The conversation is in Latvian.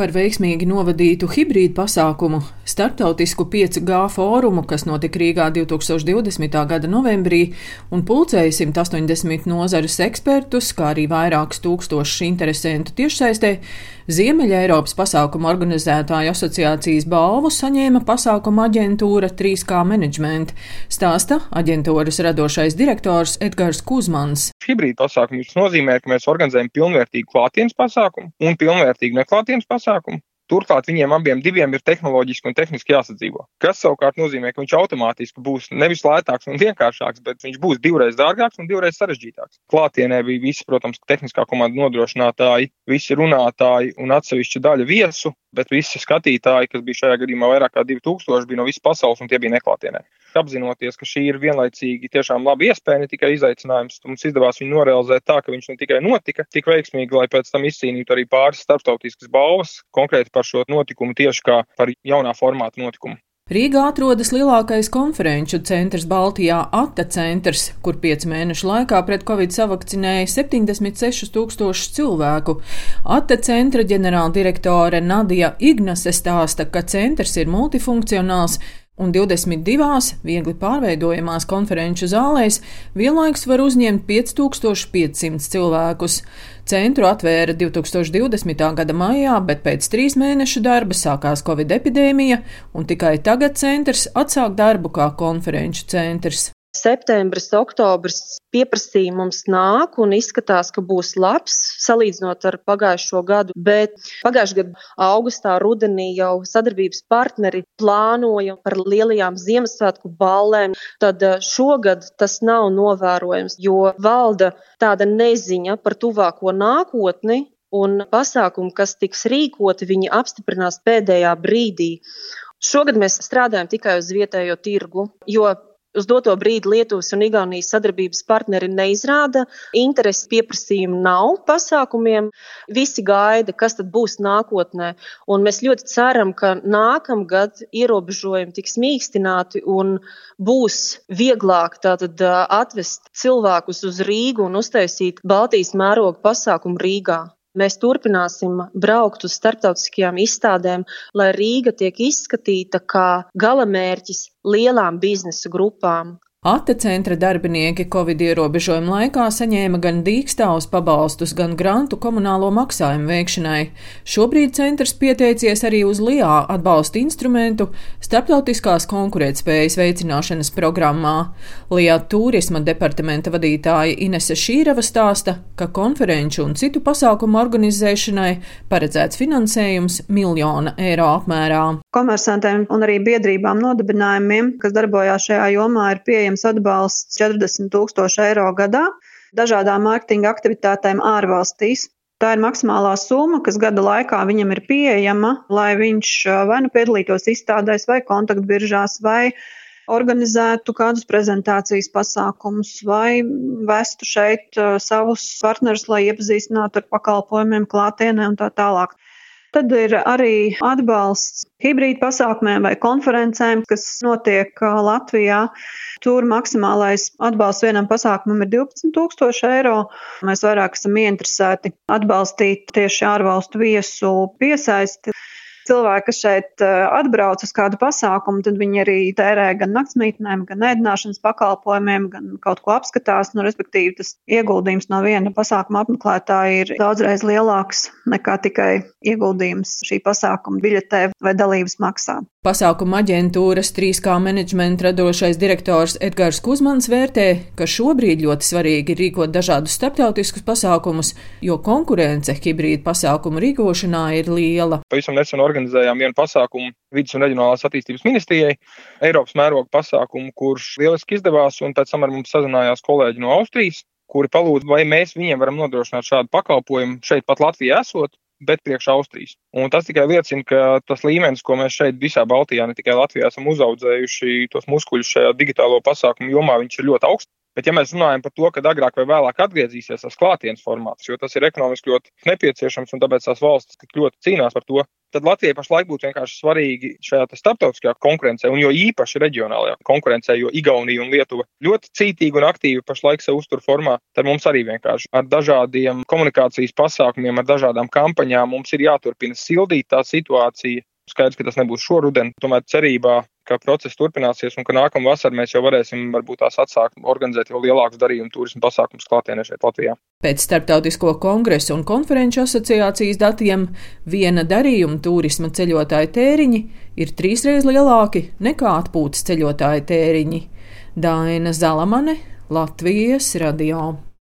Par veiksmīgi novadītu hibrīdu pasākumu, starptautisku 5G fórumu, kas notika Rīgā 2020. gada novembrī, un pulcēja 180 nozares ekspertus, kā arī vairākus tūkstošus interesantu tiešsaistē, Ziemeļa Eiropas pasākumu organizētāju asociācijas balvu saņēma pasākuma aģentūra 3K Management, stāsta aģentūras radošais direktors Edgars Kuzmans. Hibrīda pasākums nozīmē, ka mēs organizējam pilnvērtīgu klātienes pasākumu un pilnvērtīgu neklātienes pasākumu. Turklāt viņiem abiem diviem ir tehnoloģiski un tehniski jāsadzīvo. Kas savukārt nozīmē, ka viņš automātiski būs nevis lētāks un vienkāršāks, bet viņš būs divreiz dārgāks un divreiz sarežģītāks. Klātienē bija visi, protams, tehniskā komanda nodrošinātāji, visi runātāji un atsevišķa daļa viesu, bet visi skatītāji, kas bija šajā gadījumā vairāk kā 2000, bija no visas pasaules un tie bija neklātienē. Apzinoties, ka šī ir vienlaicīgi tiešām laba iespēja, ne tikai izaicinājums, mums izdevās viņu norealizēt tā, ka viņš ne tikai notika tik veiksmīgi, lai pēc tam izcīnītu arī pāris starptautiskas balvas, konkrēti par šo notikumu tieši kā par jaunā formāta notikumu. Rīgā atrodas lielākais konferenču centrs Baltijā - ATA centrs, kur piecu mēnešu laikā pret covid savakcinēja 76 tūkstošus cilvēku. ATA centra ģenerāldirektore Nadija Ignase stāsta, ka centrs ir multifunkcionāls, un 22 viegli pārveidojamās konferenču zālēs vienlaikus var uzņemt 5500 cilvēkus. Centru atvēra 2020. gada maijā, bet pēc trīs mēnešu darba sākās Covid epidēmija, un tikai tagad centrs atsāk darbu kā konferenču centrs septembris, oktobris pieprasījums nāk un izskatās, ka būs labs salīdzinot ar pagājušo gadu, bet pagājušā gada augustā, rudenī jau sadarbības partneri plānoja par lielajām Ziemassvētku ballēm. Tad eh, šogad tas nav novērojams, jo valda tāda neziņa par tuvāko nākotni, un pasākumi, kas tiks rīkoti, viņi apstiprinās pēdējā brīdī. Šogad mēs strādājam tikai uz vietējo tirgu, jo Uz doto brīdi Lietuvas un Igaunijas sadarbības partneri neizrāda interesi, pieprasījumu nav pasākumiem. Visi gaida, kas tad būs nākotnē. Un mēs ļoti ceram, ka nākamgad ierobežojumi tiks mīkstināti un būs vieglāk tātad atvest cilvēkus uz Rīgu un uztaisīt Baltijas mēroga pasākumu Rīgā. Mēs turpināsim braukt uz starptautiskajām izstādēm, lai Rīga tiek izskatīta kā galamērķis lielām biznesa grupām. Ate centra darbinieki Covid ierobežojumu laikā saņēma gan dīkstāvus pabalstus, gan grantu komunālo maksājumu veikšanai. Šobrīd centrs pieteicies arī uz LIA atbalsta instrumentu starptautiskās konkurētspējas veicināšanas programmā. LIA turisma departamenta vadītāja Inese Šīrava stāsta, ka konferenču un citu pasākumu organizēšanai paredzēts finansējums miljona eiro apmērā. Komersantiem un arī biedrībām nodibinājumiem, kas darbojās šajā jomā, ir pieejams pieejams atbalsts 40 tūkstoši eiro gadā dažādām mārketinga aktivitātēm ārvalstīs. Tā ir maksimālā summa, kas gada laikā viņam ir pieejama, lai viņš vai nu piedalītos izstādēs, vai kontaktbiržās, vai organizētu kādus prezentācijas pasākumus, vai vestu šeit savus partnerus, lai iepazīstinātu ar pakalpojumiem klātienē un tā tālāk. Tad ir arī atbalsts hibrīd pasākumiem vai konferencēm, kas notiek Latvijā. Tur maksimālais atbalsts vienam pasākumam ir 12 tūkstoši eiro. Mēs vairāk esam ieinteresēti atbalstīt tieši ārvalstu viesu piesaisti cilvēki, kas šeit eh, atbrauc uz kādu pasākumu, tad viņi arī tērē gan naktsmītnēm, gan ēdināšanas pakalpojumiem, gan kaut ko apskatās. Nu, respektīvi, tas ieguldījums no viena pasākuma apmeklētāja ir daudzreiz lielāks nekā tikai ieguldījums šī pasākuma biļetē vai dalības maksā. Pasākuma aģentūras 3K menedžmenta radošais direktors Edgars Kuzmans vērtē, ka šobrīd ļoti svarīgi ir rīkot dažādus starptautiskus pasākumus, jo konkurence hibrīdu pasākumu rīkošanā ir liela. Pavisam nesen organizējām vienu pasākumu vidus un reģionālās attīstības ministrijai, Eiropas mēroga pasākumu, kurš lieliski izdevās, un pēc tam ar mums sazinājās kolēģi no Austrijas, kuri palūdza, vai mēs viņiem varam nodrošināt šādu pakalpojumu šeit pat Latvijā esot, bet priekš Austrijas. Un tas tikai liecina, ka tas līmenis, ko mēs šeit visā Baltijā, ne tikai Latvijā, esam uzaudzējuši, tos muskuļus šajā digitālo pasākumu jomā, viņš ir ļoti augsts. Bet, ja mēs runājam par to, ka agrāk vai vēlāk atgriezīsies tas klātienes formāts, jo tas ir ekonomiski ļoti nepieciešams un tāpēc tās valstis tik ļoti cīnās par to, tad Latvijai pašlaik būtu vienkārši svarīgi šajā starptautiskajā konkurencē, un jo īpaši reģionālajā konkurencē, jo Igaunija un Lietuva ļoti cītīgi un aktīvi pašlaik sev uztur formā, tad mums arī vienkārši ar dažādiem komunikācijas pasākumiem, ar dažādām kampaņām mums ir jāturpina sildīt tā situācija. Skaidrs, ka tas nebūs šoruden, tomēr cerībā, ka process turpināsies un ka nākamā vasarā mēs jau varēsim varbūt tās atsākt organizēt jau lielākus darījumu turismu pasākumus klātienē šeit Latvijā. Pēc Startautisko kongresu un konferenču asociācijas datiem viena darījuma turisma ceļotāja tēriņi ir trīsreiz lielāki nekā atpūtas ceļotāja tēriņi. Daina Zalamane, Latvijas radio.